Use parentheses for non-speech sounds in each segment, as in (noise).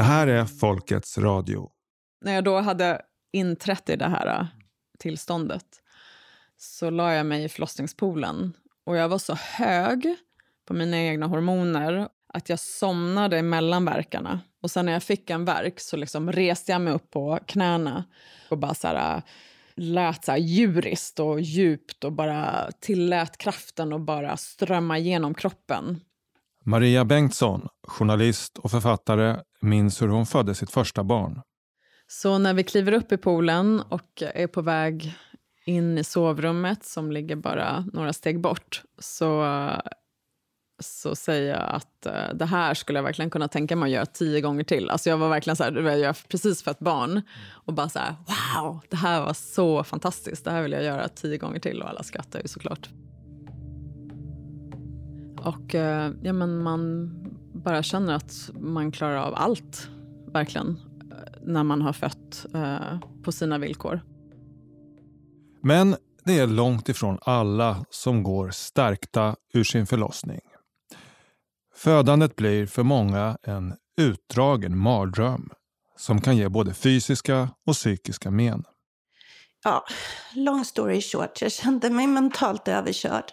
Det här är Folkets radio. När jag då hade inträtt i det här äh, tillståndet så la jag mig i förlossningspoolen och jag var så hög på mina egna hormoner att jag somnade mellan verkarna. Och sen när jag fick en verk så liksom reste jag mig upp på knäna och bara så här, äh, lät så här djuriskt och djupt och bara tillät kraften att bara strömma igenom kroppen. Maria Bengtsson, journalist och författare, minns hur hon födde sitt första barn. Så när vi kliver upp i poolen och är på väg in i sovrummet som ligger bara några steg bort så, så säger jag att eh, det här skulle jag verkligen kunna tänka mig att göra tio gånger till. Alltså jag var verkligen så här, jag precis för ett barn och bara så här, wow, det här var så fantastiskt. Det här vill jag göra tio gånger till och alla skrattar ju såklart. Och uh, ja, men man bara känner att man klarar av allt, verkligen när man har fött uh, på sina villkor. Men det är långt ifrån alla som går stärkta ur sin förlossning. Födandet blir för många en utdragen mardröm som kan ge både fysiska och psykiska men. Ja, long story short, jag kände mig mentalt överkörd.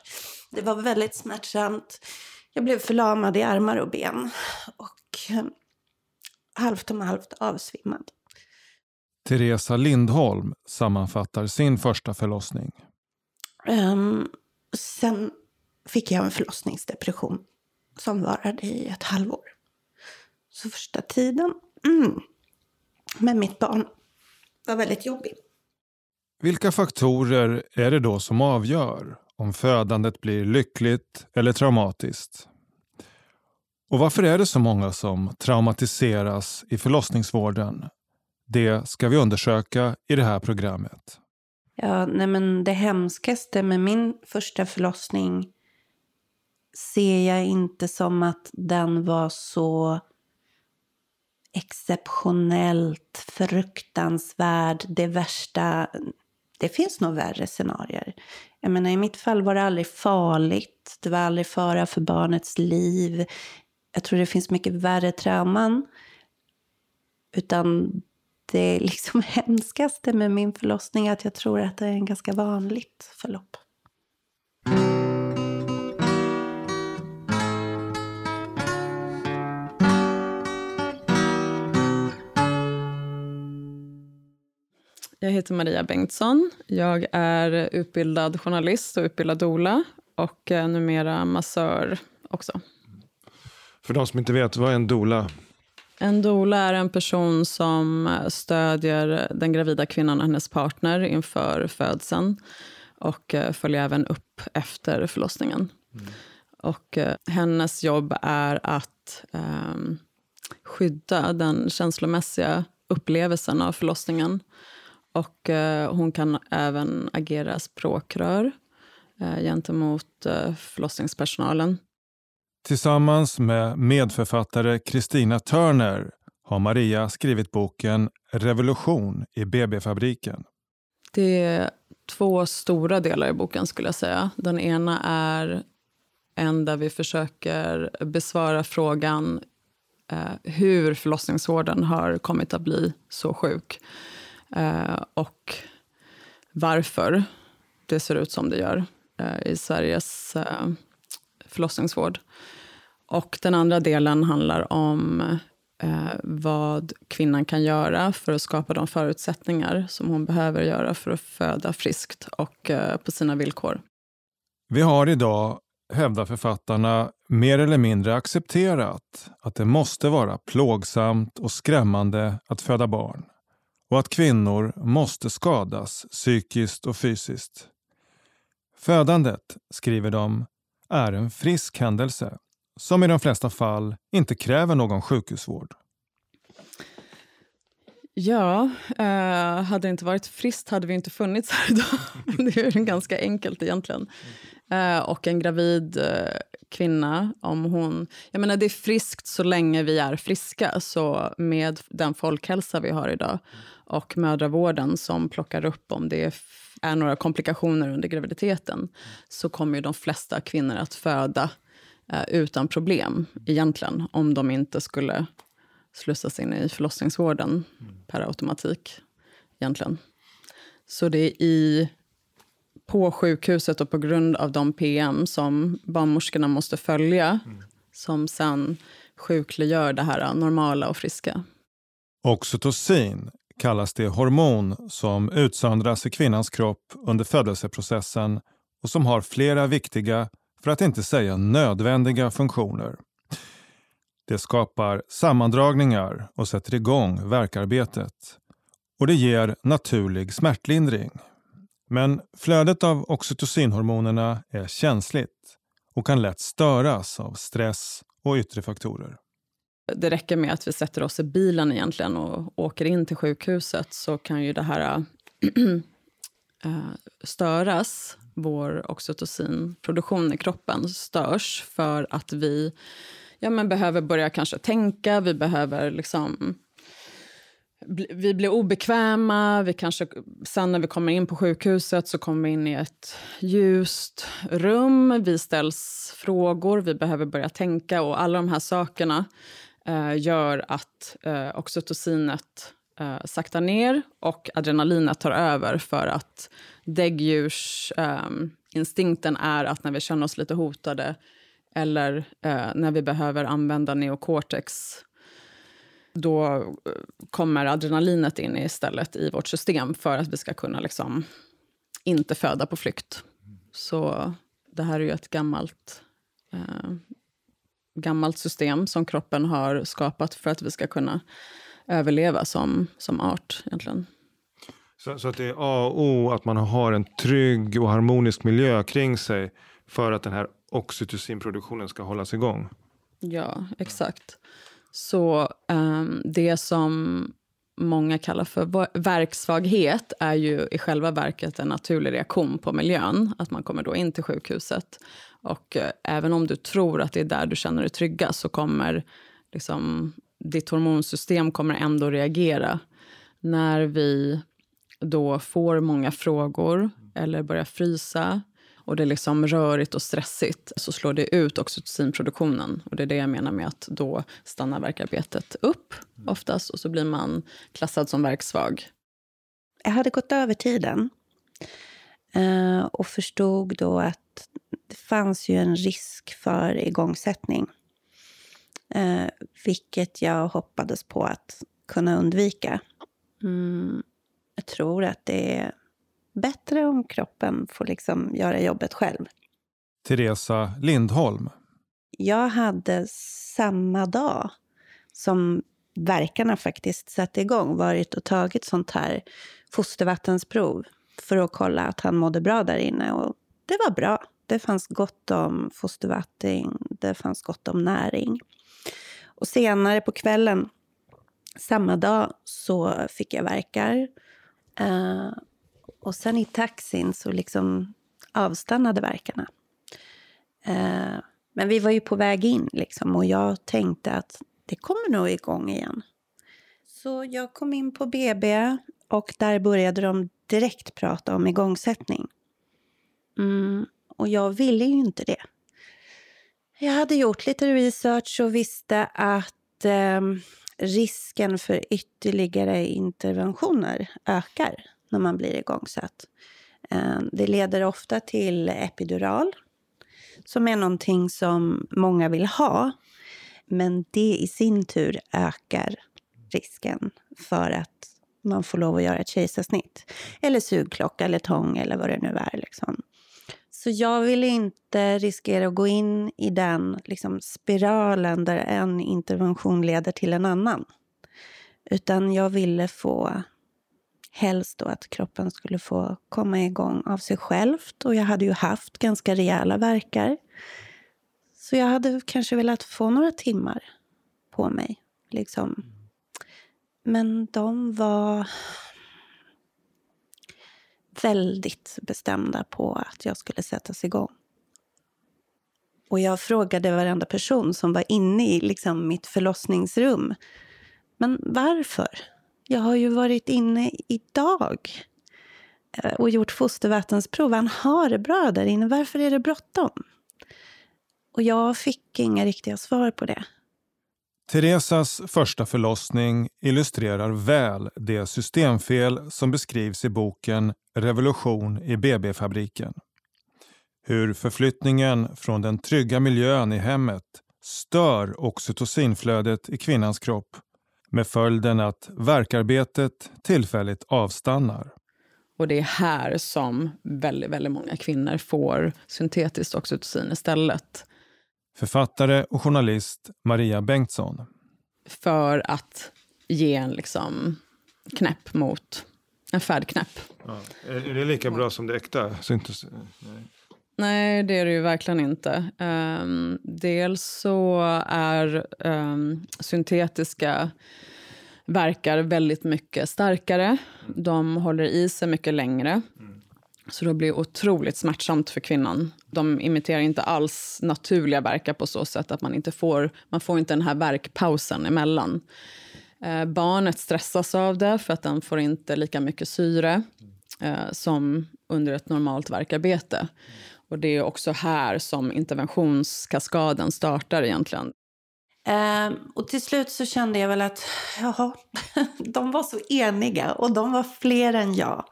Det var väldigt smärtsamt. Jag blev förlamad i armar och ben och eh, halvt om halvt avsvimmad. Teresa Lindholm sammanfattar sin första förlossning. Um, sen fick jag en förlossningsdepression som varade i ett halvår. Så första tiden mm, med mitt barn var väldigt jobbig. Vilka faktorer är det då som avgör om födandet blir lyckligt eller traumatiskt? Och varför är det så många som traumatiseras i förlossningsvården det ska vi undersöka i det här programmet. Ja, nej men det hemskaste med min första förlossning ser jag inte som att den var så exceptionellt fruktansvärd, det värsta. Det finns nog värre scenarier. Jag menar, I mitt fall var det aldrig farligt. Det var aldrig fara för barnets liv. Jag tror det finns mycket värre trauman. Utan det (laughs) liksom hemskaste med min förlossning är att jag tror att det är en ganska vanligt förlopp. Jag heter Maria Bengtsson. Jag är utbildad journalist och utbildad doula och numera massör också. För de som inte vet, vad är en doula? En doula är en person som stödjer den gravida kvinnan och hennes partner inför födseln och eh, följer även upp efter förlossningen. Mm. Och eh, hennes jobb är att eh, skydda den känslomässiga upplevelsen av förlossningen. Och eh, hon kan även agera språkrör eh, gentemot eh, förlossningspersonalen. Tillsammans med medförfattare Kristina Turner har Maria skrivit boken Revolution i BB-fabriken. Det är två stora delar i boken. skulle jag säga. Den ena är en där vi försöker besvara frågan eh, hur förlossningsvården har kommit att bli så sjuk Eh, och varför det ser ut som det gör eh, i Sveriges eh, förlossningsvård. Och den andra delen handlar om eh, vad kvinnan kan göra för att skapa de förutsättningar som hon behöver göra för att föda friskt och eh, på sina villkor. Vi har idag, hävdar författarna, mer eller mindre accepterat att det måste vara plågsamt och skrämmande att föda barn och att kvinnor måste skadas psykiskt och fysiskt. Födandet, skriver de, är en frisk händelse som i de flesta fall inte kräver någon sjukhusvård. Ja, eh, hade det inte varit friskt hade vi inte funnits här idag. (laughs) det är ganska enkelt egentligen. Eh, och en gravid eh, kvinna, om hon... Jag menar, det är friskt så länge vi är friska. Så med den folkhälsa vi har idag och mödravården som plockar upp om det är några komplikationer under graviditeten så kommer de flesta kvinnor att föda eh, utan problem egentligen om de inte skulle slussas in i förlossningsvården per automatik. egentligen. Så det är i, på sjukhuset och på grund av de PM som barnmorskorna måste följa som sen sjukliggör det här normala och friska. Oxytocin kallas det hormon som utsöndras i kvinnans kropp under födelseprocessen och som har flera viktiga, för att inte säga nödvändiga, funktioner. Det skapar sammandragningar och sätter igång verkarbetet. Och det ger naturlig smärtlindring. Men flödet av oxytocinhormonerna är känsligt och kan lätt störas av stress och yttre faktorer. Det räcker med att vi sätter oss i bilen egentligen och åker in till sjukhuset så kan ju det här äh, (clears throat) äh störas. Vår oxytocinproduktion i kroppen störs för att vi ja, men behöver börja kanske tänka, vi behöver liksom vi blir obekväma. Vi kanske, sen när vi kommer in på sjukhuset så kommer vi in i ett ljust rum. Vi ställs frågor, vi behöver börja tänka. och Alla de här sakerna Eh, gör att eh, oxytocinet eh, saktar ner och adrenalinet tar över för att däggdjursinstinkten ehm, eh, är att när vi känner oss lite hotade eller eh, när vi behöver använda neocortex då eh, kommer adrenalinet in istället i vårt system för att vi ska kunna liksom inte föda på flykt. Så det här är ju ett gammalt, eh, gammalt system som kroppen har skapat för att vi ska kunna överleva som, som art. egentligen. Så, så, att det är A och O att man har en trygg och harmonisk miljö kring sig för att den här oxytocinproduktionen ska hållas igång? Ja, exakt. Så um, det som många kallar för verksvaghet är ju i själva verket en naturlig reaktion på miljön. Att man kommer då in till sjukhuset. Och eh, även om du tror att det är där du känner dig trygga så kommer liksom, ditt hormonsystem kommer ändå reagera. När vi då får många frågor eller börjar frysa och det är liksom rörigt och stressigt så slår det ut oxytocinproduktionen. Och det är det jag menar med att då stannar verkarbetet upp oftast och så blir man klassad som verksvag. Jag hade gått över tiden eh, och förstod då att det fanns ju en risk för igångsättning. Eh, vilket jag hoppades på att kunna undvika. Mm, jag tror att det är bättre om kroppen får liksom göra jobbet själv. Teresa Lindholm. Jag hade samma dag som verkarna faktiskt satte igång varit och tagit sånt här fostervattensprov för att kolla att han mådde bra där inne. Och det var bra. Det fanns gott om fostervatten, det fanns gott om näring. Och senare på kvällen, samma dag, så fick jag verkar. Och sen i taxin så liksom avstannade verkarna. Eh, men vi var ju på väg in liksom, och jag tänkte att det kommer nog igång igen. Så jag kom in på BB och där började de direkt prata om igångsättning. Mm, och jag ville ju inte det. Jag hade gjort lite research och visste att eh, risken för ytterligare interventioner ökar när man blir igångsatt. Eh, det leder ofta till epidural, som är någonting som många vill ha. Men det i sin tur ökar risken för att man får lov att göra ett kejsarsnitt. Eller sugklocka eller tång eller vad det nu är. Liksom. Så jag ville inte riskera att gå in i den liksom, spiralen där en intervention leder till en annan. Utan jag ville få helst då att kroppen skulle få komma igång av sig självt. Och jag hade ju haft ganska rejäla verkar. Så jag hade kanske velat få några timmar på mig. Liksom. Men de var väldigt bestämda på att jag skulle sättas igång. Och jag frågade varenda person som var inne i liksom, mitt förlossningsrum. Men varför? Jag har ju varit inne idag eh, och gjort fostervattensprov. Han har det bra där inne. Varför är det bråttom? Och jag fick inga riktiga svar på det. Teresas första förlossning illustrerar väl det systemfel som beskrivs i boken Revolution i BB-fabriken. Hur förflyttningen från den trygga miljön i hemmet stör oxytocinflödet i kvinnans kropp med följden att verkarbetet tillfälligt avstannar. Och det är här som väldigt, väldigt många kvinnor får syntetiskt oxytocin istället. Författare och journalist Maria Bengtsson. För att ge en liksom knäpp mot en färdknäpp. Ja. Är det lika bra som det äkta? Syntes... Nej. Nej, det är det ju verkligen inte. Um, dels så är um, syntetiska verkar väldigt mycket starkare. De håller i sig mycket längre. Mm. Så det blir otroligt smärtsamt för kvinnan. De imiterar inte alls naturliga verkar på så sätt att man inte får, man får inte den här verkpausen emellan. Eh, barnet stressas av det för att den får inte lika mycket syre eh, som under ett normalt verkarbete. Och det är också här som interventionskaskaden startar egentligen. Eh, och till slut så kände jag väl att jaha, (laughs) de var så eniga och de var fler än jag.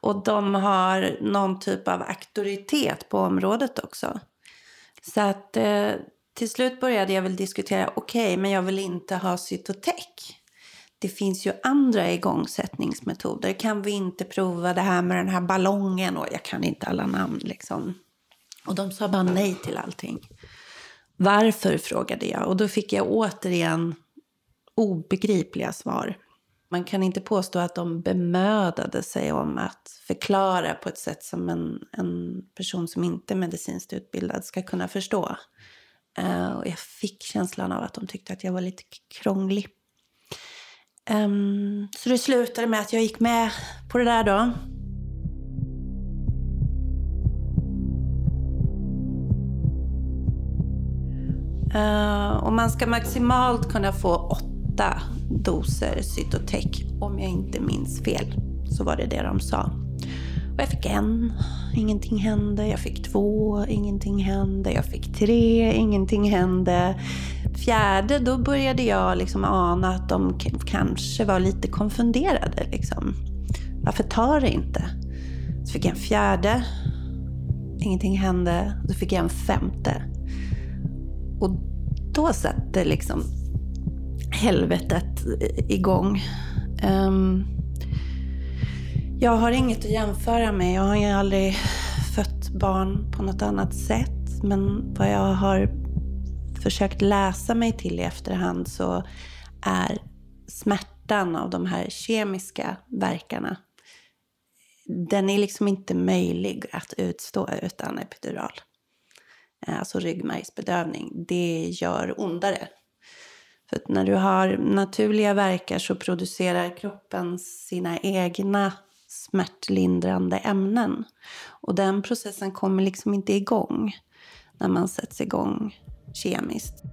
Och de har någon typ av auktoritet på området också. Så att eh, till slut började jag väl diskutera, okej, okay, men jag vill inte ha cytotech. Det finns ju andra igångsättningsmetoder. Kan vi inte prova det här med den här ballongen? Och jag kan inte alla namn liksom. Och de sa bara nej till allting. Varför, frågade jag. Och då fick jag återigen obegripliga svar. Man kan inte påstå att de bemödade sig om att förklara på ett sätt som en, en person som inte är medicinskt utbildad ska kunna förstå. Uh, och jag fick känslan av att de tyckte att jag var lite krånglig. Um, så det slutade med att jag gick med på det där då. Eh, och man ska maximalt kunna få åtta doser Cytotec om jag inte minns fel. Så var det det de sa. Och jag fick en, ingenting hände. Jag fick två, ingenting hände. Jag fick tre, ingenting hände. Fjärde, då började jag liksom ana att de kanske var lite konfunderade. Liksom. Varför tar det inte? Så fick jag en fjärde, ingenting hände. Så fick jag en femte. Och då satte liksom helvetet igång. Um, jag har inget att jämföra med. Jag har ju aldrig fött barn på något annat sätt. Men vad jag har försökt läsa mig till i efterhand så är smärtan av de här kemiska verkarna den är liksom inte möjlig att utstå utan epidural. Eh, alltså ryggmärgsbedövning, det gör ondare. För när du har naturliga verkar så producerar kroppen sina egna smärtlindrande ämnen. Och den processen kommer liksom inte igång när man sätts igång kemiskt.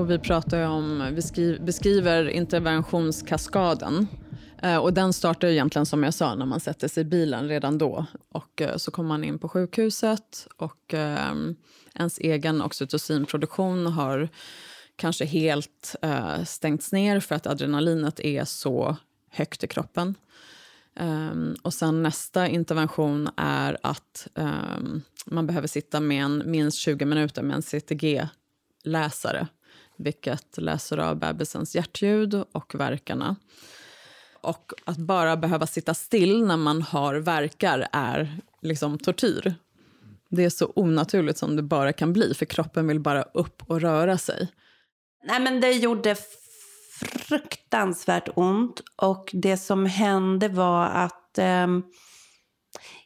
Och vi pratar om, vi beskriver interventionskaskaden. Eh, och den startar egentligen som jag sa när man sätter sig i bilen redan då. Och eh, så kommer man in på sjukhuset och eh, ens egen oxytocinproduktion har kanske helt stängts ner för att adrenalinet är så högt i kroppen. Um, och sen nästa intervention är att um, man behöver sitta med en minst 20 minuter med en CTG-läsare vilket läser av bebisens hjärtljud och verkarna. Och att bara behöva sitta still när man har verkar är liksom tortyr. Det är så onaturligt som det bara kan bli, för kroppen vill bara upp och röra sig. Nej, men det gjorde fruktansvärt ont. Och det som hände var att eh,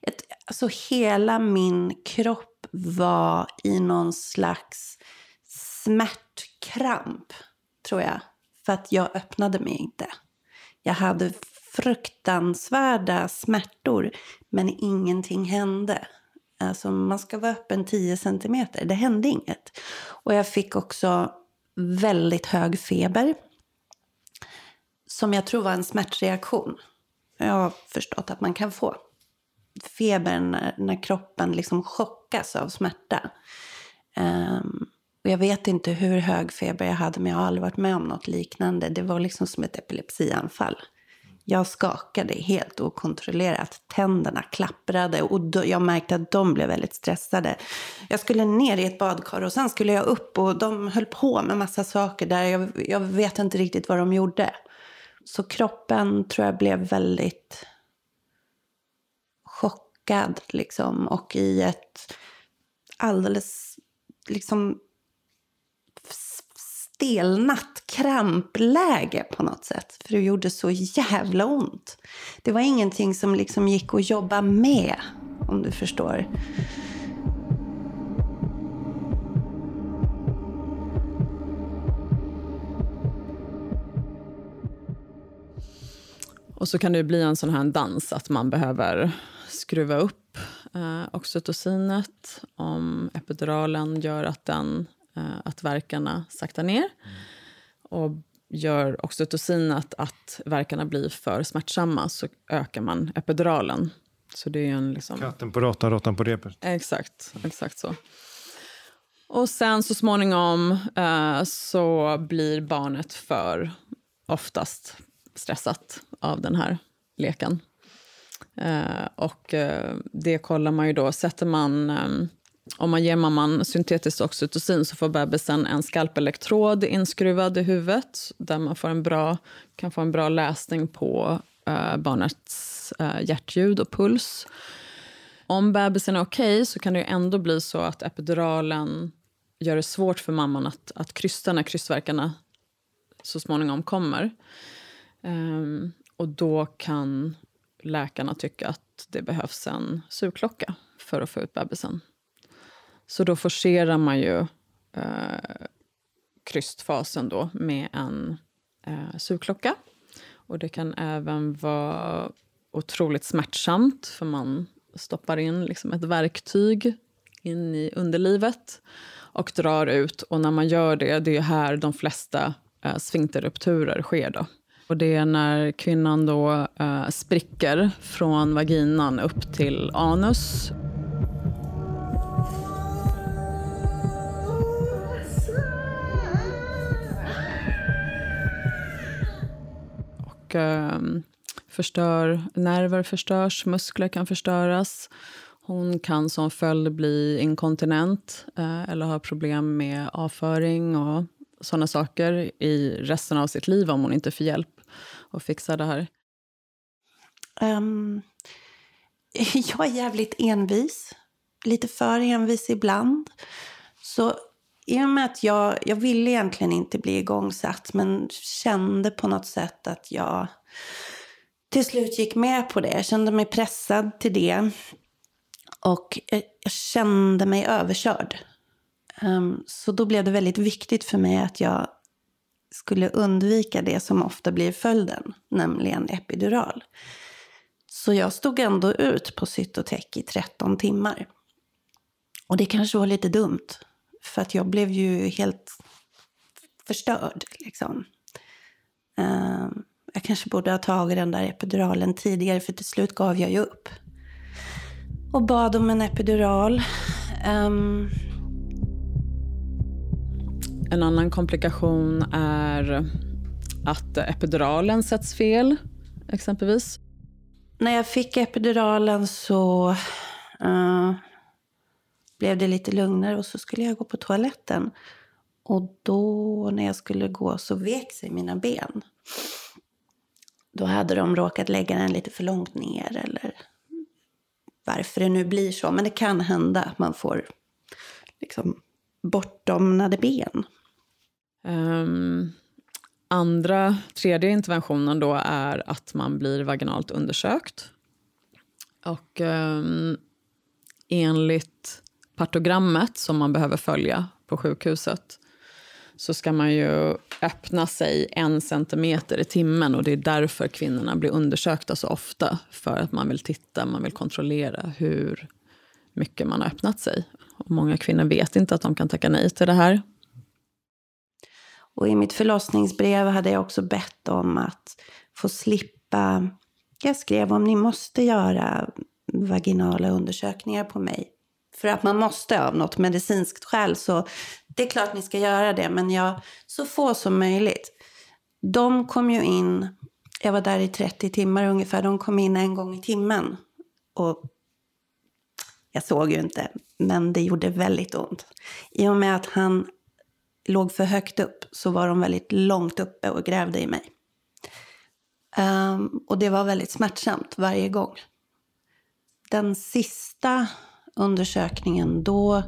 ett, alltså hela min kropp var i någon slags smärta Kramp, tror jag. För att jag öppnade mig inte. Jag hade fruktansvärda smärtor, men ingenting hände. Alltså man ska vara öppen 10 centimeter. Det hände inget. Och jag fick också väldigt hög feber. Som jag tror var en smärtreaktion. Jag har förstått att man kan få. feber när, när kroppen liksom chockas av smärta. Um, och jag vet inte hur hög feber jag hade, men jag har aldrig varit med om något liknande. Det var liksom som ett epilepsianfall. Jag skakade helt okontrollerat. Tänderna klapprade och då, jag märkte att de blev väldigt stressade. Jag skulle ner i ett badkar och sen skulle jag upp och de höll på med massa saker där. Jag, jag vet inte riktigt vad de gjorde. Så kroppen tror jag blev väldigt chockad liksom och i ett alldeles liksom stelnat krampläge på något sätt. För det gjorde så jävla ont. Det var ingenting som liksom gick att jobba med, om du förstår. Och så kan det bli en sån här dans att man behöver skruva upp eh, oxytocinet om epiduralen gör att den att verkarna saktar ner. Och gör oxytocinet att verkarna blir för smärtsamma så ökar man epiduralen. Så det är en liksom... Katten på råttan, råttan på repet. Exakt, exakt så. Och sen så småningom eh, så blir barnet för oftast stressat av den här leken. Eh, och eh, det kollar man ju då. Sätter man ehm, om man ger mamman syntetiskt oxytocin så får bebisen en skalpelektrod inskruvad i huvudet där man får en bra, kan få en bra läsning på uh, barnets uh, hjärtljud och puls. Om bebisen är okej okay, så kan det ändå bli så att epiduralen gör det svårt för mamman att, att krysta när krystverkarna så småningom kommer. Um, och då kan läkarna tycka att det behövs en sugklocka för att få ut bebisen. Så då forcerar man ju eh, krystfasen då med en eh, sugklocka. Och det kan även vara otroligt smärtsamt för man stoppar in liksom ett verktyg in i underlivet och drar ut. Och när man gör det, det är här de flesta eh, sfinkterrupturer sker. Då. Och det är när kvinnan då eh, spricker från vaginan upp till anus Mm, förstör, nerver förstörs, muskler kan förstöras. Hon kan som följd bli inkontinent eh, eller ha problem med avföring och såna saker i resten av sitt liv om hon inte får hjälp att fixa det här. Um, (laughs) jag är jävligt envis. Lite för envis ibland. Så i och med att jag, jag ville egentligen inte bli igångsatt men kände på något sätt att jag till slut gick med på det. Jag kände mig pressad till det. Och jag, jag kände mig överkörd. Um, så då blev det väldigt viktigt för mig att jag skulle undvika det som ofta blir följden, nämligen epidural. Så jag stod ändå ut på Cytotec i 13 timmar. Och det kanske var lite dumt. För att jag blev ju helt förstörd. Liksom. Uh, jag kanske borde ha tagit den där epiduralen tidigare för till slut gav jag ju upp. Och bad om en epidural. Um... En annan komplikation är att epiduralen sätts fel, exempelvis. När jag fick epiduralen så uh, blev det lite lugnare och så skulle jag gå på toaletten. Och då när jag skulle gå så vek sig mina ben. Då hade de råkat lägga den lite för långt ner eller varför det nu blir så. Men det kan hända att man får liksom bortdomnade ben. Um, andra, tredje interventionen då är att man blir vaginalt undersökt. Och um, enligt partogrammet som man behöver följa på sjukhuset så ska man ju öppna sig en centimeter i timmen. och Det är därför kvinnorna blir undersökta så ofta. För att man vill titta, man vill kontrollera hur mycket man har öppnat sig. Och många kvinnor vet inte att de kan tacka nej till det här. Och I mitt förlossningsbrev hade jag också bett om att få slippa... Jag skrev om ni måste göra vaginala undersökningar på mig. För att man måste av något medicinskt skäl så det är klart ni ska göra det men jag, så få som möjligt. De kom ju in, jag var där i 30 timmar ungefär, de kom in en gång i timmen. Och jag såg ju inte, men det gjorde väldigt ont. I och med att han låg för högt upp så var de väldigt långt uppe och grävde i mig. Um, och det var väldigt smärtsamt varje gång. Den sista undersökningen, då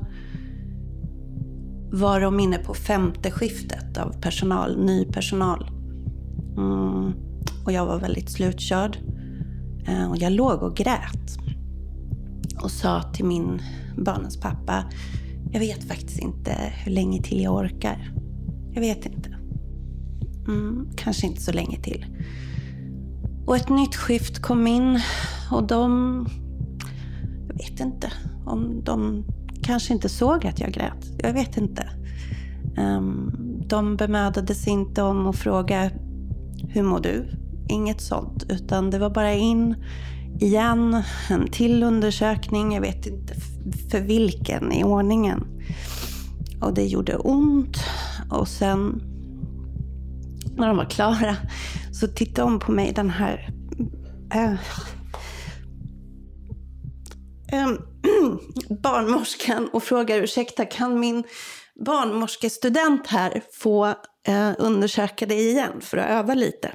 var de inne på femte skiftet av personal, ny personal. Mm, och jag var väldigt slutkörd. Eh, och jag låg och grät. Och sa till min barnens pappa, jag vet faktiskt inte hur länge till jag orkar. Jag vet inte. Mm, kanske inte så länge till. Och ett nytt skift kom in och de... Jag vet inte om de kanske inte såg att jag grät. Jag vet inte. Um, de bemödade sig inte om att fråga hur mår du? Inget sånt. Utan det var bara in igen, en till undersökning. Jag vet inte för vilken i ordningen. Och det gjorde ont. Och sen när de var klara så tittade hon på mig, den här... Äh, äh, (clears throat) barnmorskan och frågar ursäkta, kan min barnmorskestudent här få eh, undersöka dig igen för att öva lite?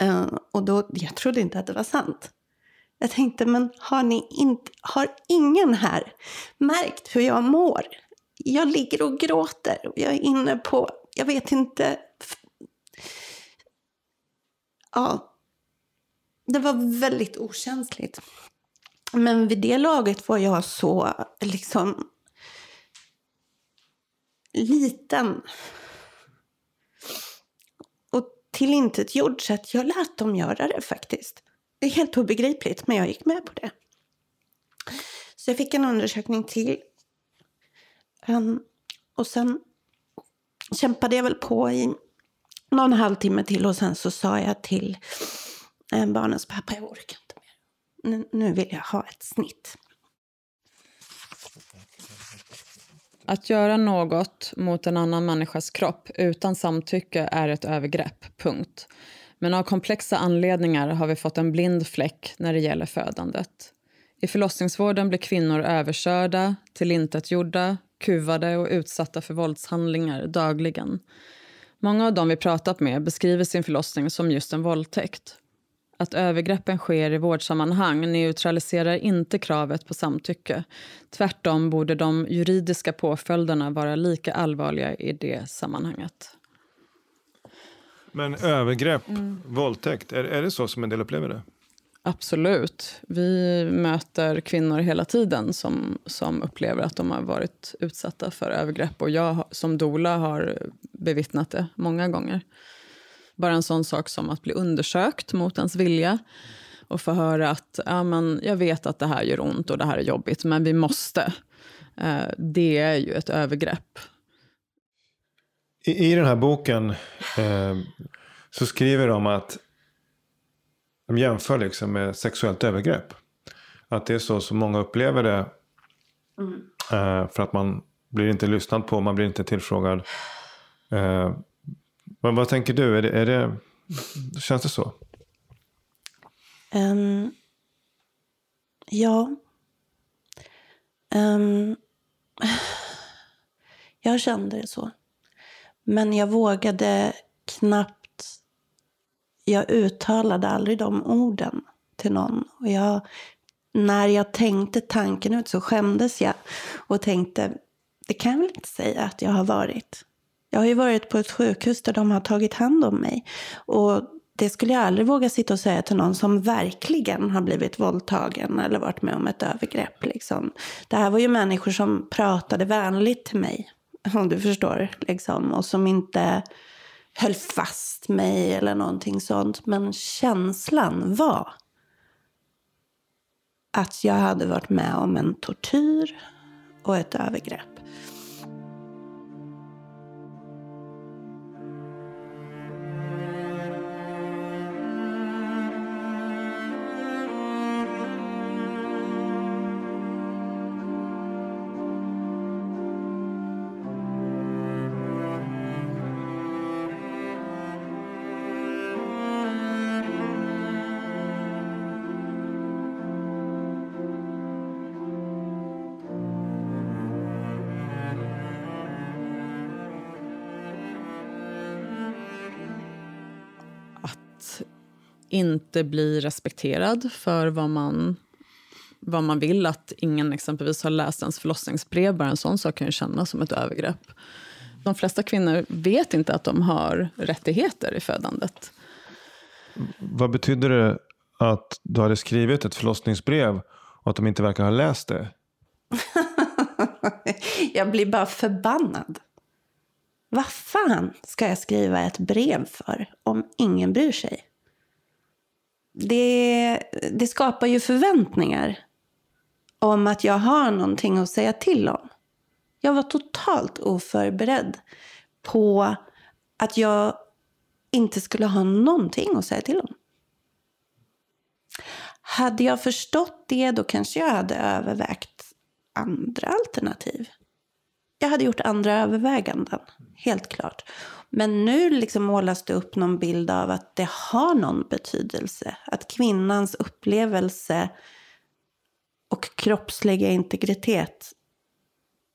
Eh, och då, jag trodde inte att det var sant. Jag tänkte, men har, ni inte, har ingen här märkt hur jag mår? Jag ligger och gråter och jag är inne på, jag vet inte. Ja, det var väldigt okänsligt. Men vid det laget var jag så liksom liten tillintetgjord så att jag lät dem göra det faktiskt. Det är helt obegripligt, men jag gick med på det. Så jag fick en undersökning till. Um, och sen kämpade jag väl på i någon halvtimme till och sen så sa jag till um, barnens pappa, jag orkar. Nu, vill jag ha ett snitt. Att göra något mot en annan människas kropp utan samtycke är ett övergrepp, punkt. Men av komplexa anledningar har vi fått en blind fläck när det gäller födandet. I förlossningsvården blir kvinnor överkörda, tillintetgjorda, kuvade och utsatta för våldshandlingar dagligen. Många av dem vi pratat med beskriver sin förlossning som just en våldtäkt. Att övergreppen sker i vårdsammanhang neutraliserar inte kravet på samtycke. Tvärtom borde de juridiska påföljderna vara lika allvarliga i det sammanhanget. Men övergrepp, mm. våldtäkt, är, är det så som en del upplever det? Absolut. Vi möter kvinnor hela tiden som, som upplever att de har varit utsatta för övergrepp. Och jag som dola har bevittnat det många gånger. Bara en sån sak som att bli undersökt mot ens vilja och få höra att ja, men jag vet att det här gör ont och det här är jobbigt, men vi måste. Eh, det är ju ett övergrepp. I, i den här boken eh, så skriver de att de jämför liksom med sexuellt övergrepp. Att det är så som många upplever det. Mm. Eh, för att man blir inte lyssnad på, man blir inte tillfrågad. Eh, men vad tänker du? Är det, är det, känns det så? Um, ja. Um, (sighs) jag kände det så. Men jag vågade knappt... Jag uttalade aldrig de orden till någon. Och jag, när jag tänkte tanken ut så skämdes jag och tänkte det kan jag väl inte säga att jag har varit. Jag har ju varit på ett sjukhus där de har tagit hand om mig. Och det skulle jag aldrig våga sitta och säga till någon som verkligen har blivit våldtagen eller varit med om ett övergrepp. Liksom. Det här var ju människor som pratade vänligt till mig, om du förstår. Liksom, och som inte höll fast mig eller någonting sånt. Men känslan var att jag hade varit med om en tortyr och ett övergrepp. Inte bli respekterad för vad man, vad man vill. Att ingen exempelvis har läst ens förlossningsbrev. Bara en sån sak kan ju kännas som ett övergrepp. De flesta kvinnor vet inte att de har rättigheter i födandet. Vad betyder det att du hade skrivit ett förlossningsbrev och att de inte verkar ha läst det? (laughs) jag blir bara förbannad. Vad fan ska jag skriva ett brev för om ingen bryr sig? Det, det skapar ju förväntningar om att jag har någonting att säga till om. Jag var totalt oförberedd på att jag inte skulle ha någonting att säga till om. Hade jag förstått det, då kanske jag hade övervägt andra alternativ. Jag hade gjort andra överväganden, helt klart. Men nu liksom målas det upp någon bild av att det har någon betydelse. Att kvinnans upplevelse och kroppsliga integritet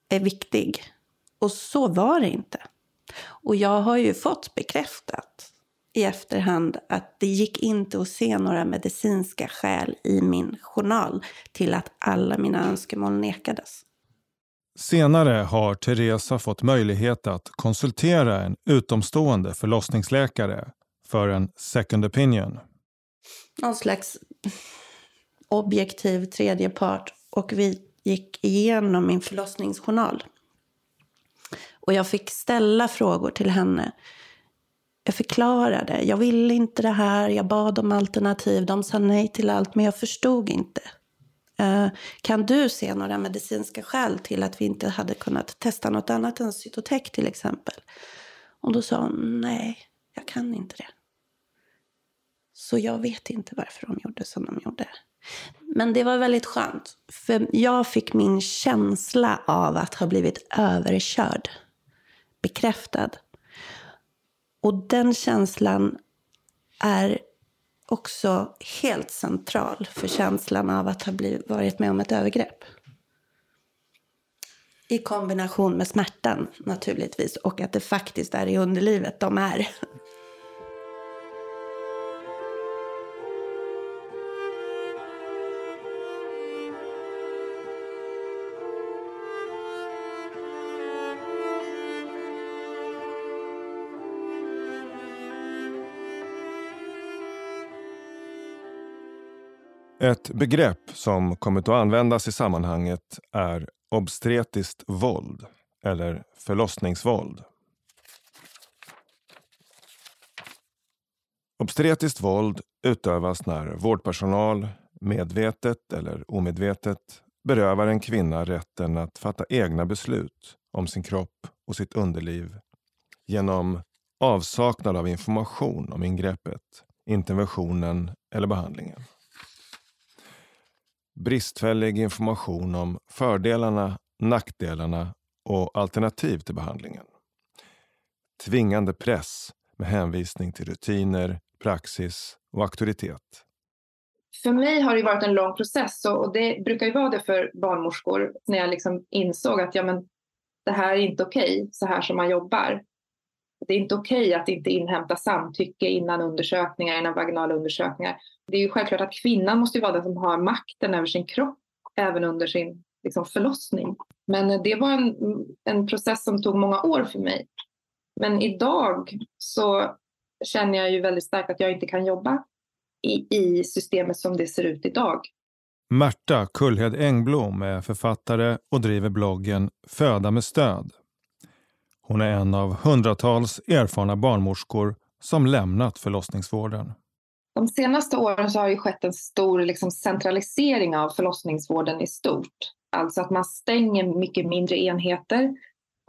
är viktig. Och så var det inte. Och jag har ju fått bekräftat i efterhand att det gick inte att se några medicinska skäl i min journal till att alla mina önskemål nekades. Senare har Teresa fått möjlighet att konsultera en utomstående förlossningsläkare för en second opinion. Någon slags objektiv tredje part och vi gick igenom min förlossningsjournal. Och jag fick ställa frågor till henne. Jag förklarade. Jag ville inte det här. Jag bad om alternativ. De sa nej till allt, men jag förstod inte. Eh, kan du se några medicinska skäl till att vi inte hade kunnat testa något annat än cytotek till exempel? Och då sa hon nej, jag kan inte det. Så jag vet inte varför de gjorde som de gjorde. Men det var väldigt skönt. För jag fick min känsla av att ha blivit överkörd bekräftad. Och den känslan är också helt central för känslan av att ha blivit, varit med om ett övergrepp. I kombination med smärtan naturligtvis och att det faktiskt är i underlivet de är. Ett begrepp som kommit att användas i sammanhanget är obstetriskt våld eller förlossningsvåld. Obstetriskt våld utövas när vårdpersonal medvetet eller omedvetet berövar en kvinna rätten att fatta egna beslut om sin kropp och sitt underliv genom avsaknad av information om ingreppet, interventionen eller behandlingen bristfällig information om fördelarna, nackdelarna och alternativ till behandlingen. Tvingande press med hänvisning till rutiner, praxis och auktoritet. För mig har det varit en lång process och det brukar ju vara det för barnmorskor när jag liksom insåg att ja, men, det här är inte okej, okay, så här som man jobbar. Det är inte okej okay att inte inhämta samtycke innan undersökningar, innan vaginala undersökningar det är ju självklart att kvinnan måste vara den som har makten över sin kropp även under sin liksom, förlossning. Men det var en, en process som tog många år för mig. Men idag så känner jag ju väldigt starkt att jag inte kan jobba i, i systemet som det ser ut idag. Märta Kullhed Engblom är författare och driver bloggen Föda med stöd. Hon är en av hundratals erfarna barnmorskor som lämnat förlossningsvården. De senaste åren så har det skett en stor liksom, centralisering av förlossningsvården i stort. Alltså att man stänger mycket mindre enheter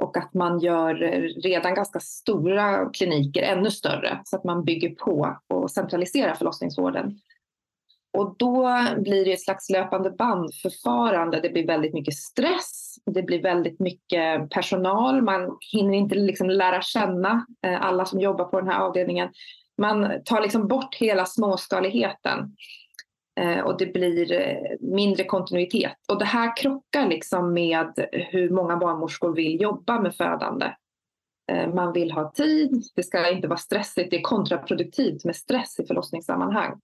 och att man gör eh, redan ganska stora kliniker ännu större så att man bygger på och centraliserar förlossningsvården. Och då blir det ett slags löpande bandförfarande. Det blir väldigt mycket stress. Det blir väldigt mycket personal. Man hinner inte liksom lära känna eh, alla som jobbar på den här avdelningen. Man tar liksom bort hela småskaligheten eh, och det blir eh, mindre kontinuitet. Och det här krockar liksom med hur många barnmorskor vill jobba med födande. Eh, man vill ha tid, det ska inte vara stressigt, det är kontraproduktivt med stress i förlossningssammanhang.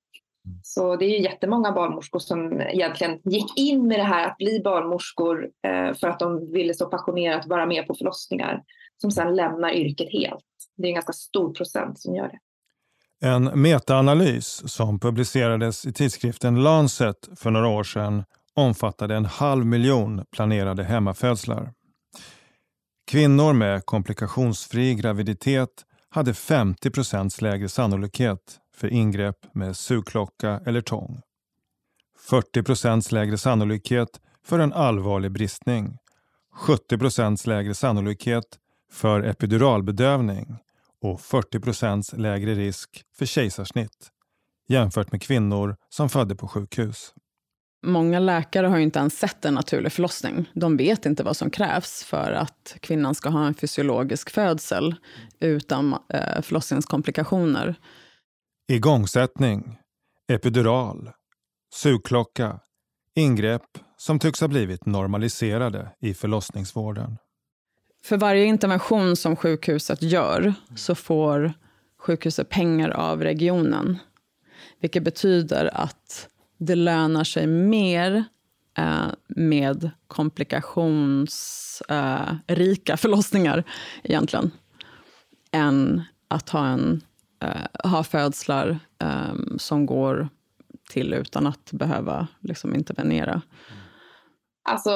Så det är jättemånga barnmorskor som egentligen gick in med det här att bli barnmorskor för att de ville så passionerat vara med på förlossningar som sedan lämnar yrket helt. Det är en ganska stor procent som gör det. En metaanalys som publicerades i tidskriften Lancet för några år sedan omfattade en halv miljon planerade hemmafödslar. Kvinnor med komplikationsfri graviditet hade 50 procents lägre sannolikhet för ingrepp med sugklocka eller tång. 40 procents lägre sannolikhet för en allvarlig bristning. 70 procents lägre sannolikhet för epiduralbedövning och 40 procents lägre risk för kejsarsnitt jämfört med kvinnor som födde på sjukhus. Många läkare har inte ens sett en naturlig förlossning. De vet inte vad som krävs för att kvinnan ska ha en fysiologisk födsel utan eh, förlossningskomplikationer. Igångsättning, epidural, sugklocka, ingrepp som tycks ha blivit normaliserade i förlossningsvården. För varje intervention som sjukhuset gör så får sjukhuset pengar av regionen. Vilket betyder att det lönar sig mer eh, med komplikationsrika eh, förlossningar egentligen än att ha, en, eh, ha födslar eh, som går till utan att behöva liksom, intervenera. Alltså,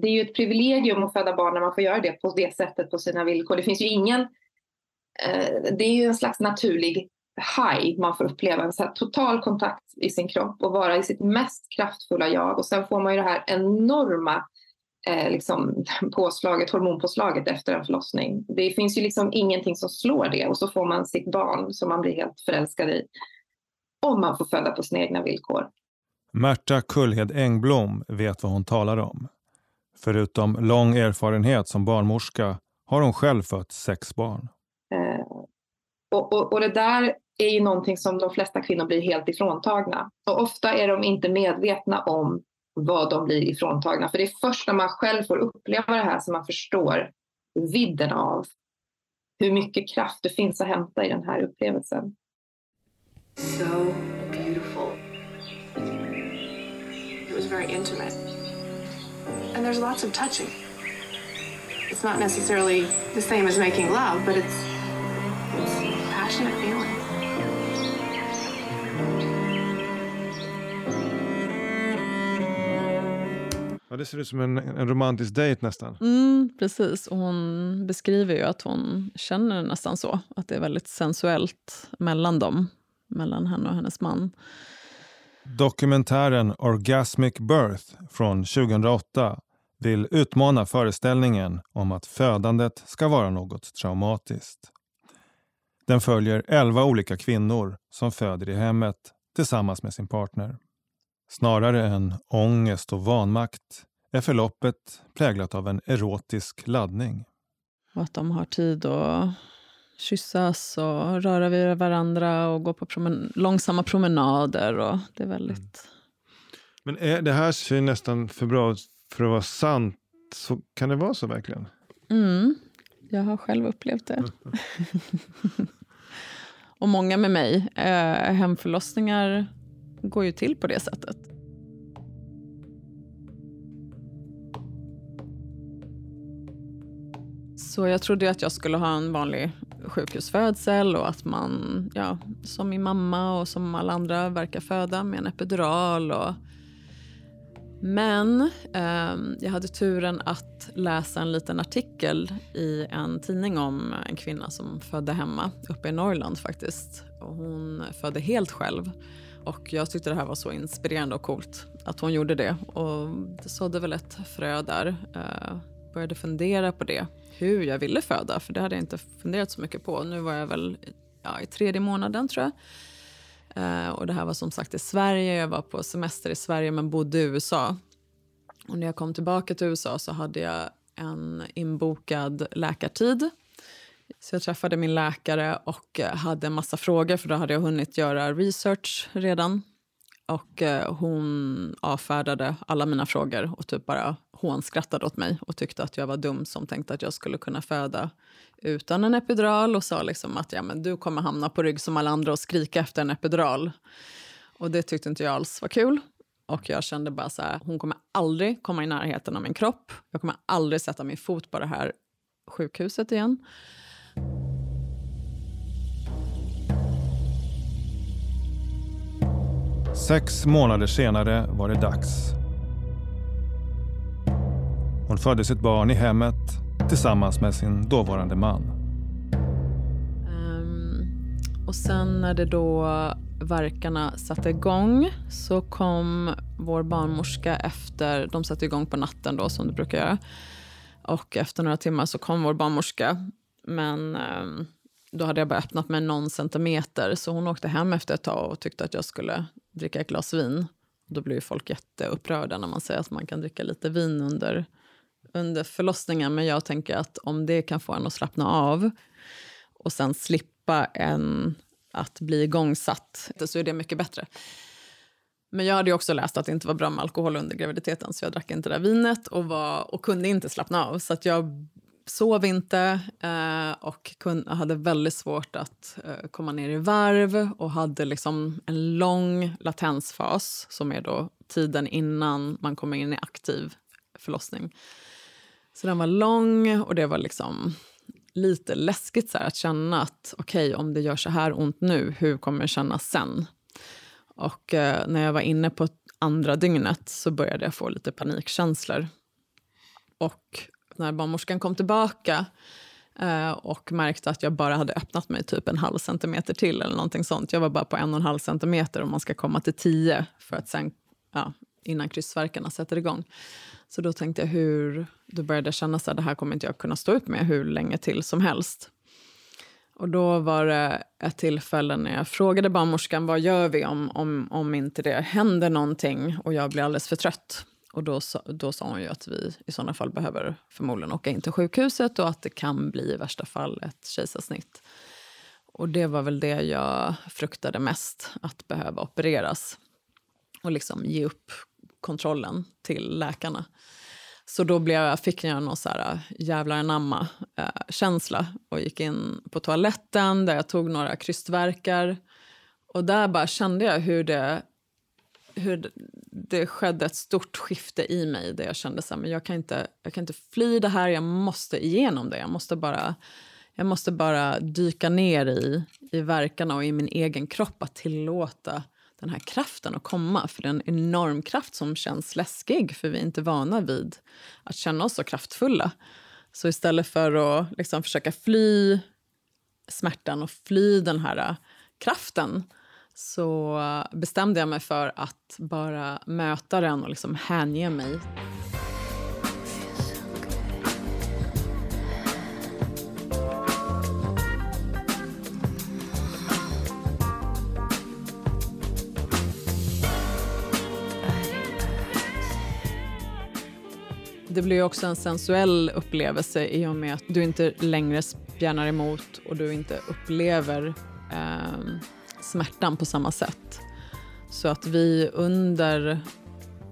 det är ju ett privilegium att föda barn när man får göra det på det sättet på sina villkor. Det finns ju ingen... Eh, det är ju en slags naturlig high man får uppleva. En så total kontakt i sin kropp och vara i sitt mest kraftfulla jag. Och sen får man ju det här enorma eh, liksom, påslaget, hormonpåslaget efter en förlossning. Det finns ju liksom ingenting som slår det och så får man sitt barn som man blir helt förälskad i. Om man får föda på sina egna villkor. Märta Kullhed Engblom vet vad hon talar om. Förutom lång erfarenhet som barnmorska har hon själv fött sex barn. Eh, och, och, och, det där är ju någonting som de flesta kvinnor blir helt ifråntagna. Och ofta är de inte medvetna om vad de blir ifråntagna. För det är först när man själv får uppleva det här som man förstår vidden av hur mycket kraft det finns att hämta i den här upplevelsen. So very intimate. And there's lots of touching. It's not necessarily the same as making love, but it's, it's passionate feeling. Ja, det ser ut som en, en romantisk dejt nästan. Mm, precis, och hon beskriver ju att hon känner nästan så. Att det är väldigt sensuellt mellan dem, mellan henne och hennes man. Dokumentären Orgasmic Birth från 2008 vill utmana föreställningen om att födandet ska vara något traumatiskt. Den följer elva olika kvinnor som föder i hemmet tillsammans med sin partner. Snarare än ångest och vanmakt är förloppet präglat av en erotisk laddning. Och att de har tid att kyssas och röra vid varandra och gå på promen långsamma promenader. Och det är väldigt... Mm. Men är, det här ser nästan för bra för att vara sant. Så, kan det vara så verkligen? Mm, jag har själv upplevt det. (laughs) och många med mig. Eh, hemförlossningar går ju till på det sättet. Så jag trodde att jag skulle ha en vanlig sjukhusfödsel och att man, ja, som min mamma och som alla andra verkar föda med en epidural. Och... Men eh, jag hade turen att läsa en liten artikel i en tidning om en kvinna som födde hemma uppe i Norrland faktiskt. Och hon födde helt själv. Och jag tyckte det här var så inspirerande och coolt att hon gjorde det. Och det sådde väl ett frö där. Eh, började fundera på det, hur jag ville föda. För det hade jag inte funderat så mycket på. Nu var jag väl ja, i tredje månaden tror jag. Eh, och det här var som sagt i Sverige. Jag var på semester i Sverige men bodde i USA. Och när jag kom tillbaka till USA så hade jag en inbokad läkartid. Så jag träffade min läkare och eh, hade en massa frågor för då hade jag hunnit göra research redan. Och eh, hon avfärdade alla mina frågor och typ bara hånskrattade åt mig och tyckte att jag var dum som tänkte att jag skulle kunna föda utan en epidural och sa liksom att ja, men du kommer hamna på rygg som alla andra och skrika efter en epidural. Och det tyckte inte jag alls var kul. Och jag kände bara så här, hon kommer aldrig komma i närheten av min kropp. Jag kommer aldrig sätta min fot på det här sjukhuset igen. Sex månader senare var det dags. Hon födde sitt barn i hemmet tillsammans med sin dåvarande man. Um, och sen när det då verkarna satte igång så kom vår barnmorska efter, de satte igång på natten då som det brukar göra. Och efter några timmar så kom vår barnmorska. Men um, då hade jag bara öppnat mig någon centimeter så hon åkte hem efter ett tag och tyckte att jag skulle dricka ett glas vin. Då blir ju folk jätteupprörda när man säger att man kan dricka lite vin under, under förlossningen. Men jag tänker att om det kan få en att slappna av och sen slippa en att bli igångsatt så är det mycket bättre. Men jag hade också läst att det inte var bra med alkohol under graviditeten så jag drack inte det där vinet och, var, och kunde inte slappna av. Så att jag sov inte eh, och kun, hade väldigt svårt att eh, komma ner i varv och hade liksom en lång latensfas som är då tiden innan man kommer in i aktiv förlossning. Så den var lång och det var liksom lite läskigt så här, att känna att okej, okay, om det gör så här ont nu, hur kommer det kännas sen? Och eh, när jag var inne på andra dygnet så började jag få lite panikkänslor. Och när barnmorskan kom tillbaka eh, och märkte att jag bara hade öppnat mig typ en halv centimeter till eller någonting sånt. Jag var bara på en och en halv centimeter om man ska komma till tio för att sen, ja, innan kryssverkarna sätter igång. Så då tänkte jag hur, då började jag känna att det här kommer inte jag kunna stå ut med hur länge till som helst. Och då var det ett tillfälle när jag frågade barnmorskan vad gör vi om, om, om inte det händer någonting och jag blir alldeles för trött. Och då, då sa hon ju att vi i sådana fall behöver förmodligen åka in till sjukhuset och att det kan bli i värsta fall ett kejsarsnitt. Och det var väl det jag fruktade mest, att behöva opereras och liksom ge upp kontrollen till läkarna. Så då blev jag, fick jag någon så här jävlar anamma-känsla eh, och gick in på toaletten där jag tog några krystverkar. Och där bara kände jag hur det, hur det skedde ett stort skifte i mig där jag kände att jag kan inte, jag kan inte fly det här, jag måste igenom det. Jag måste bara, jag måste bara dyka ner i, i verkarna och i min egen kropp att tillåta den här kraften att komma. För det är en enorm kraft som känns läskig för vi är inte vana vid att känna oss så kraftfulla. Så istället för att liksom försöka fly smärtan och fly den här äh, kraften så bestämde jag mig för att bara möta den och liksom hänge mig. Det blir också en sensuell upplevelse i och med att du inte längre spjärnar emot och du inte upplever eh, smärtan på samma sätt. Så att vi under,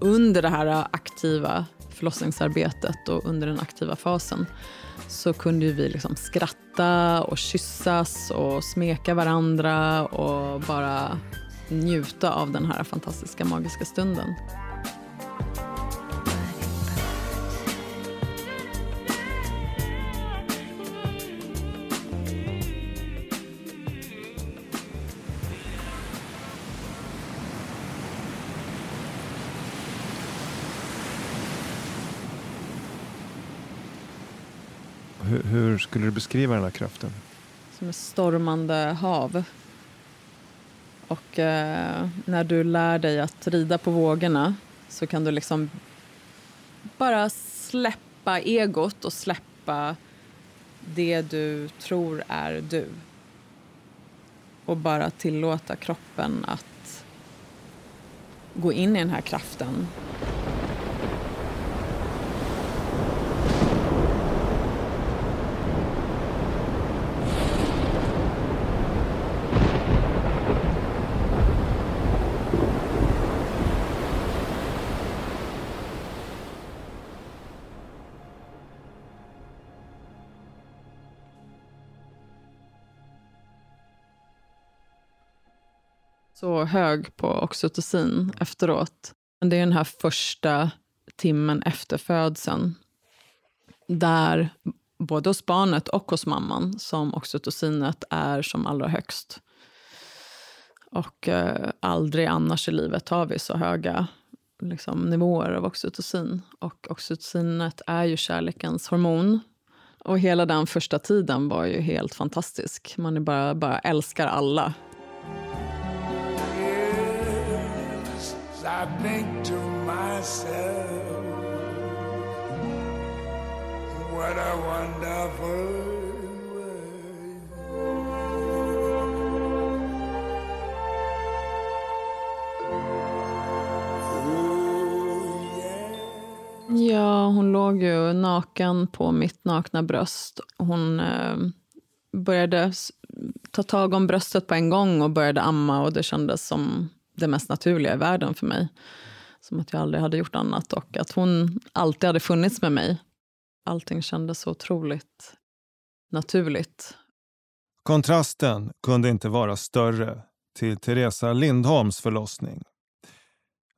under det här aktiva förlossningsarbetet och under den aktiva fasen så kunde vi liksom skratta och kyssas och smeka varandra och bara njuta av den här fantastiska magiska stunden. Skulle du beskriva den här kraften? Som ett stormande hav. Och eh, när du lär dig att rida på vågorna så kan du liksom bara släppa egot och släppa det du tror är du. Och bara tillåta kroppen att gå in i den här kraften så hög på oxytocin efteråt. Det är den här första timmen efter födseln där både hos barnet och hos mamman som oxytocinet är som allra högst. Och eh, aldrig annars i livet har vi så höga liksom, nivåer av oxytocin. Och oxytocinet är ju kärlekens hormon. Och hela den första tiden var ju helt fantastisk. Man är bara, bara älskar alla. I think to myself What a wonderful Ja, hon låg ju naken på mitt nakna bröst. Hon eh, började ta tag om bröstet på en gång och började amma och det kändes som det mest naturliga i världen för mig. Som att jag aldrig hade gjort annat och att hon alltid hade funnits med mig. Allting kändes så otroligt naturligt. Kontrasten kunde inte vara större till Teresa Lindholms förlossning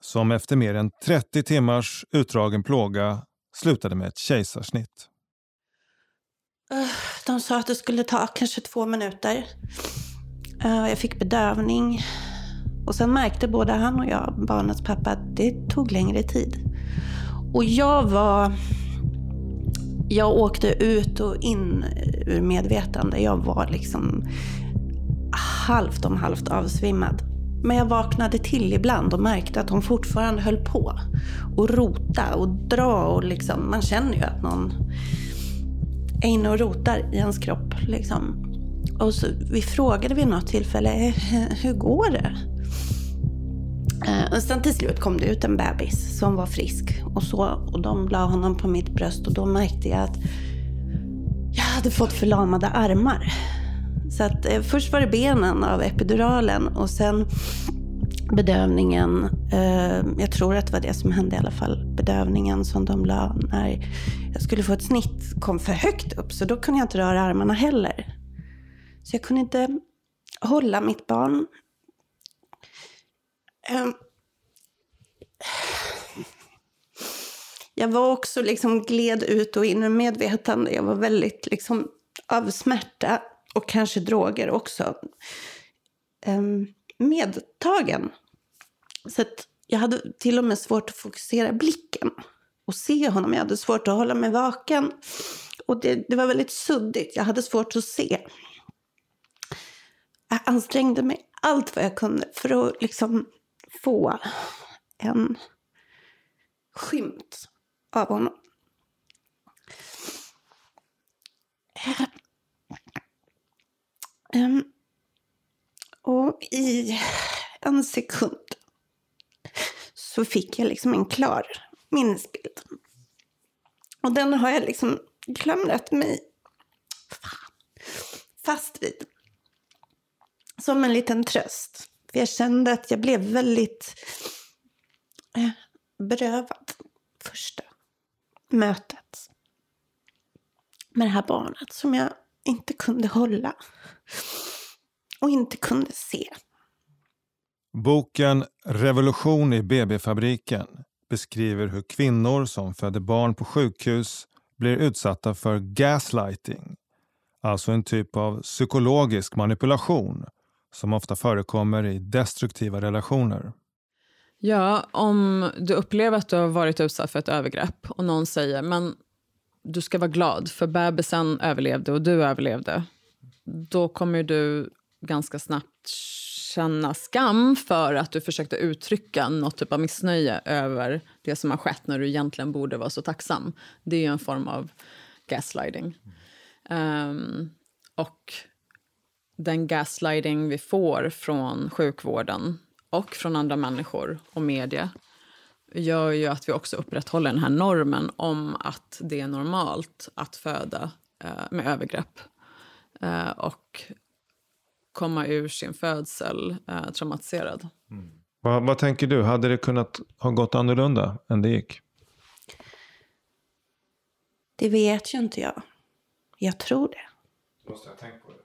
som efter mer än 30 timmars utdragen plåga slutade med ett kejsarsnitt. De sa att det skulle ta kanske två minuter. Jag fick bedövning. Och sen märkte både han och jag, barnets pappa, att det tog längre tid. Och jag var... Jag åkte ut och in ur medvetande. Jag var liksom halvt om halvt avsvimmad. Men jag vaknade till ibland och märkte att hon fortfarande höll på. Och rota och dra och liksom, man känner ju att någon är inne och rotar i ens kropp. Liksom. Och så, vi frågade vid något tillfälle, eh, hur går det? Eh, och sen till slut kom det ut en bebis som var frisk. Och, så, och de la honom på mitt bröst och då märkte jag att jag hade fått förlamade armar. Så att eh, först var det benen av epiduralen och sen bedövningen. Eh, jag tror att det var det som hände i alla fall. Bedövningen som de la när jag skulle få ett snitt kom för högt upp så då kunde jag inte röra armarna heller. Så jag kunde inte hålla mitt barn. Um, jag var också liksom gled ut och in i medvetande. Jag var väldigt liksom av smärta och kanske droger också, um, medtagen. Så att jag hade till och med svårt att fokusera blicken och se honom. Jag hade svårt att hålla mig vaken. Och det, det var väldigt suddigt. Jag hade svårt att se. Jag ansträngde mig allt vad jag kunde för att liksom få en skymt av honom. Um, och i en sekund så fick jag liksom en klar minnesbild. Och den har jag liksom klamrat mig fast vid. Som en liten tröst. För jag kände att jag blev väldigt eh, berövad första mötet med det här barnet som jag inte kunde hålla och inte kunde se. Boken Revolution i BB-fabriken beskriver hur kvinnor som föder barn på sjukhus blir utsatta för gaslighting, alltså en typ av psykologisk manipulation som ofta förekommer i destruktiva relationer. Ja, om du upplever att du har varit utsatt för ett övergrepp och någon säger men du ska vara glad för bebisen överlevde och du överlevde. Då kommer du ganska snabbt känna skam för att du försökte uttrycka något typ av missnöje över det som har skett när du egentligen borde vara så tacksam. Det är en form av gaslighting. Um, och den gaslighting vi får från sjukvården och från andra människor och media gör ju att vi också upprätthåller den här normen om att det är normalt att föda eh, med övergrepp. Eh, och komma ur sin födsel eh, traumatiserad. Mm. Vad, vad, tänker du? Hade det kunnat ha gått annorlunda än det gick? Det vet ju inte jag. Jag tror det. Måste jag ha tänkt på det?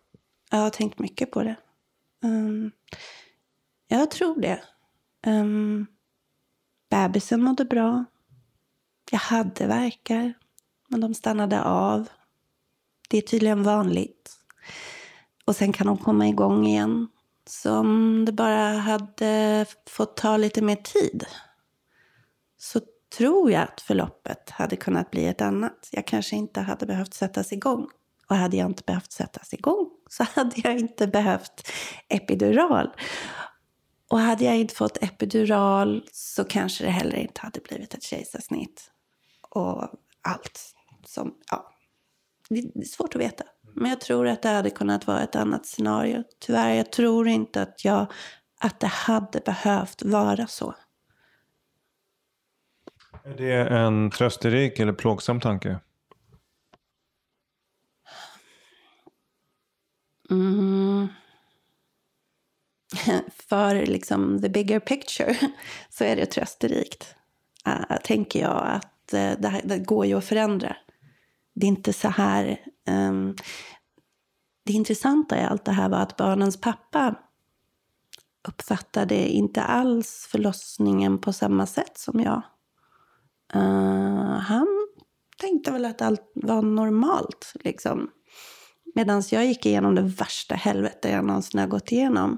Jag har tänkt mycket på det. Um, Jag tror det. Um, bebisen mådde bra. Jag hade verkar, men de stannade av. Det är tydligen vanligt. Och sen kan de komma igång igen. Så om det bara hade fått ta lite mer tid så tror jag att förloppet hade kunnat bli ett annat. Jag kanske inte hade behövt sättas igång. Och hade jag inte behövt sättas igång så hade jag inte behövt epidural. Och hade jag inte fått epidural så kanske det heller inte hade blivit ett kejsarsnitt. Och allt som, ja, det är svårt att veta. Men jag tror att det hade kunnat vara ett annat scenario. Tyvärr, jag tror inte att, jag, att det hade behövt vara så. Är det en trösterik eller plågsam tanke? Mm. (laughs) För liksom the bigger picture (laughs) så är det trösterikt. Uh, tänker jag att uh, det, här, det, går ju att förändra. Det är inte så här... Um, det intressanta i allt det här var att barnens pappa uppfattade inte alls förlossningen på samma sätt som jag. Uh, han tänkte väl att allt var normalt. Liksom. Medan jag gick igenom det värsta helvete jag någonsin har gått igenom.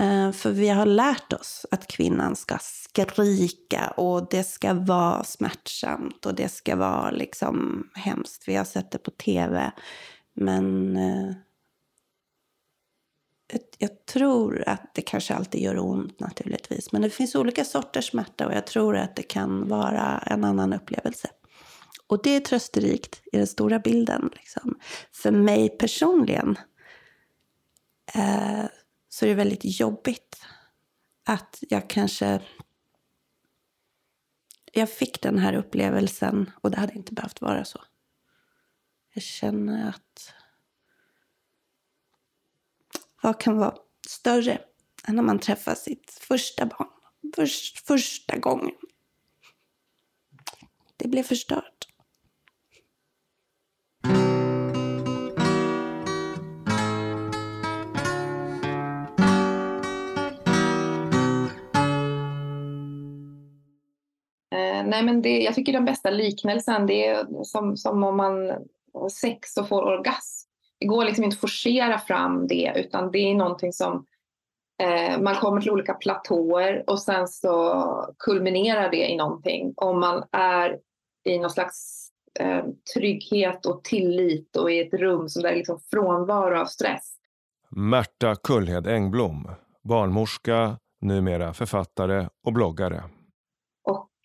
Eh, för vi har lärt oss att kvinnan ska skrika och det ska vara smärtsamt och det ska vara liksom hemskt. Vi har sett det på tv. Men eh, jag tror att det kanske alltid gör ont naturligtvis. Men det finns olika sorters smärta och jag tror att det kan vara en annan upplevelse. Och det är trösterikt i den stora bilden. Liksom. För mig personligen eh, så är det väldigt jobbigt att jag kanske... Jag fick den här upplevelsen och det hade inte behövt vara så. Jag känner att vad kan vara större än när man träffar sitt första barn först, första gången. Det blev förstört. Nej, men det, jag tycker den bästa liknelsen det är som, som om man har sex och får orgasm det går liksom inte att forcera fram det utan det är någonting som eh, man kommer till olika platåer och sen så kulminerar det i någonting. Om man är i någon slags eh, trygghet och tillit och i ett rum som där är liksom frånvaro av stress. Märta Kullhed Engblom, barnmorska, numera författare och bloggare.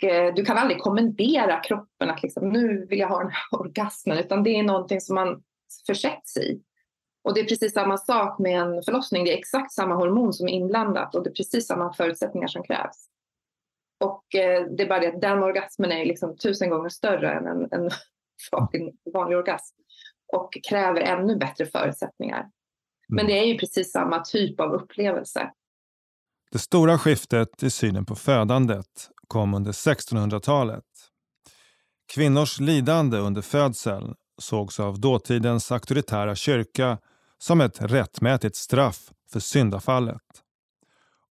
Eh, du kan aldrig kommendera kroppen att liksom, nu vill jag ha den här orgasmen utan det är någonting som man försätts i. Och det är precis samma sak med en förlossning. Det är exakt samma hormon som är inblandat och det är precis samma förutsättningar som krävs. Och eh, det är bara det att den orgasmen är liksom tusen gånger större än en, en (laughs) vanlig orgasm och kräver ännu bättre förutsättningar. Men mm. det är ju precis samma typ av upplevelse. Det stora skiftet i synen på födandet kom under 1600-talet. Kvinnors lidande under födseln sågs av dåtidens auktoritära kyrka som ett rättmätigt straff för syndafallet.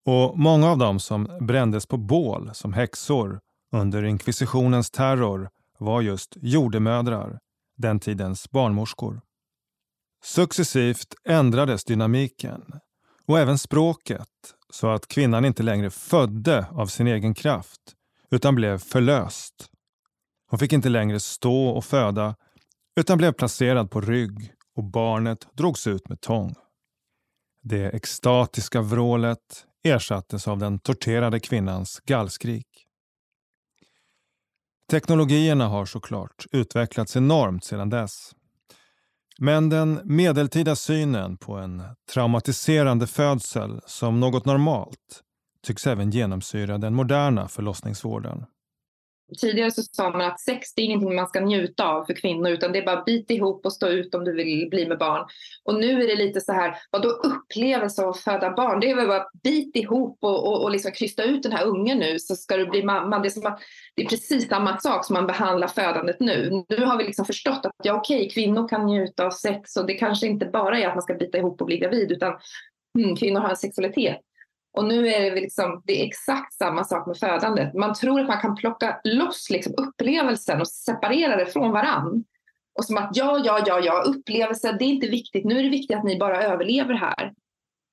Och många av dem som brändes på bål som häxor under inkvisitionens terror var just jordemödrar, den tidens barnmorskor. Successivt ändrades dynamiken och även språket så att kvinnan inte längre födde av sin egen kraft utan blev förlöst. Hon fick inte längre stå och föda utan blev placerad på rygg och barnet drogs ut med tång. Det extatiska vrålet ersattes av den torterade kvinnans gallskrik. Teknologierna har såklart utvecklats enormt sedan dess. Men den medeltida synen på en traumatiserande födsel som något normalt tycks även genomsyra den moderna förlossningsvården. Tidigare så sa man att sex är ingenting man ska njuta av för kvinnor utan det är bara bit ihop och stå ut om du vill bli med barn. Och nu är det lite så här, vad då upplevelse av att föda barn? Det är väl bara bit ihop och, och, och liksom krysta ut den här ungen nu så ska du bli mamma. Det är, som att, det är precis samma sak som man behandlar födandet nu. Nu har vi liksom förstått att ja okej, kvinnor kan njuta av sex och det kanske inte bara är att man ska bita ihop och bli gravid utan mm, kvinnor har en sexualitet och nu är det, liksom, det är exakt samma sak med födandet. Man tror att man kan plocka loss liksom upplevelsen och separera det från varann. Och som att ja, ja, ja, ja, upplevelse, det är inte viktigt. Nu är det viktigt att ni bara överlever här.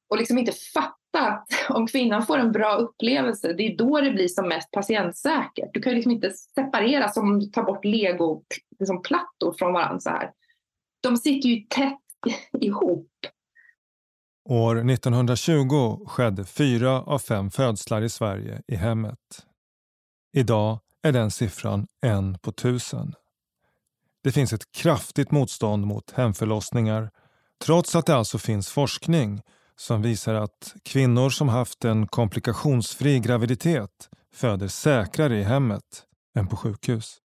Och liksom inte fatta att om kvinnan får en bra upplevelse, det är då det blir som mest patientsäkert. Du kan ju liksom inte separera som om du tar bort legoplattor liksom från varandra så här. De sitter ju tätt ihop. År 1920 skedde fyra av fem födslar i Sverige i hemmet. Idag är den siffran en på tusen. Det finns ett kraftigt motstånd mot hemförlossningar trots att det alltså finns forskning som visar att kvinnor som haft en komplikationsfri graviditet föder säkrare i hemmet än på sjukhus.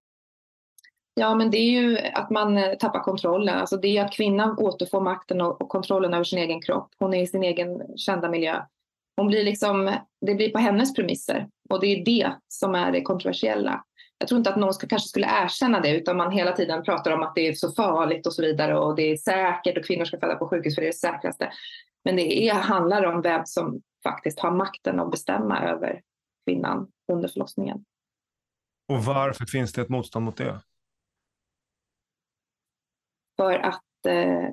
Ja, men det är ju att man eh, tappar kontrollen. Alltså det är att kvinnan återfår makten och kontrollen över sin egen kropp. Hon är i sin egen kända miljö. Hon blir liksom, det blir på hennes premisser och det är det som är det kontroversiella. Jag tror inte att någon ska, kanske skulle erkänna det utan man hela tiden pratar om att det är så farligt och så vidare och det är säkert och kvinnor ska föda på sjukhus för det är det säkraste. Men det är, handlar om vem som faktiskt har makten att bestämma över kvinnan under förlossningen. Och varför finns det ett motstånd mot det? För att, eh,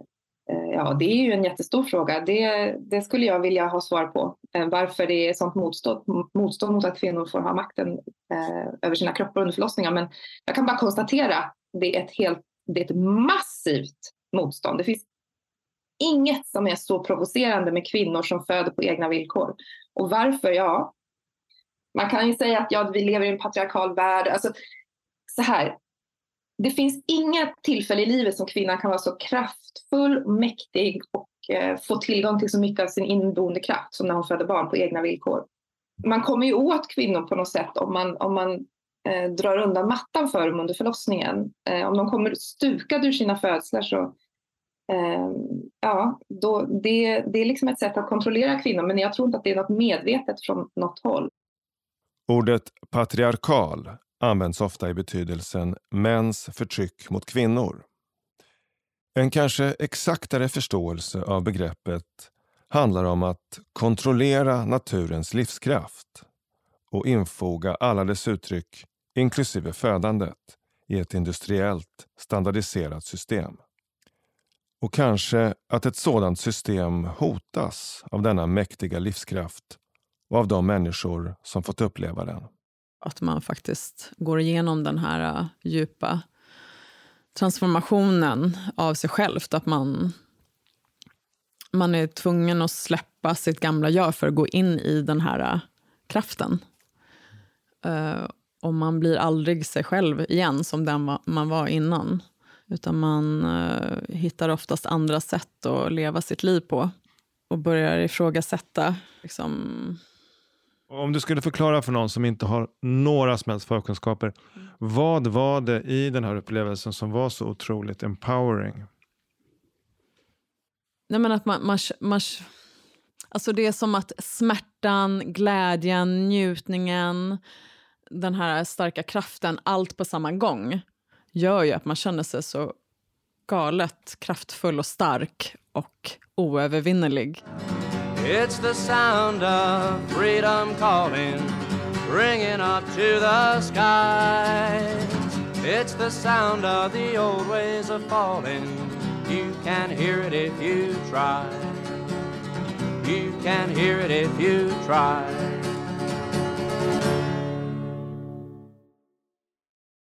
eh, ja det är ju en jättestor fråga. Det, det skulle jag vilja ha svar på. Eh, varför det är sånt motstånd, motstånd mot att kvinnor får ha makten eh, över sina kroppar under förlossningar. Men jag kan bara konstatera, det är ett, helt, det är ett massivt motstånd. Det finns inget som är så provocerande med kvinnor som föder på egna villkor. Och varför? Ja, man kan ju säga att ja, vi lever i en patriarkal värld. Alltså, så här, det finns inga tillfällen i livet som kvinnan kan vara så kraftfull, mäktig och eh, få tillgång till så mycket av sin inneboende kraft som när hon föder barn på egna villkor. Man kommer ju åt kvinnor på något sätt om man, om man eh, drar undan mattan för dem under förlossningen. Eh, om de kommer stukade ur sina födslar så eh, ja, då, det, det är liksom ett sätt att kontrollera kvinnor men jag tror inte att det är något medvetet från något håll. Ordet patriarkal används ofta i betydelsen mäns förtryck mot kvinnor. En kanske exaktare förståelse av begreppet handlar om att kontrollera naturens livskraft och infoga alla dess uttryck, inklusive födandet, i ett industriellt standardiserat system. Och kanske att ett sådant system hotas av denna mäktiga livskraft och av de människor som fått uppleva den. Att man faktiskt går igenom den här uh, djupa transformationen av sig själv. Att man, man är tvungen att släppa sitt gamla jag för att gå in i den här uh, kraften. Uh, och man blir aldrig sig själv igen som den va man var innan. Utan man uh, hittar oftast andra sätt att leva sitt liv på och börjar ifrågasätta liksom, om du skulle förklara för någon som inte har några som helst förkunskaper. Vad var det i den här upplevelsen som var så otroligt empowering? Nej, men att man, man, man, alltså det är som att smärtan, glädjen, njutningen, den här starka kraften, allt på samma gång gör ju att man känner sig så galet kraftfull och stark och oövervinnerlig. It's the sound of freedom calling, ringing up to the skies. It's the sound of the old ways of falling. You can hear it if you try. You can hear it if you try.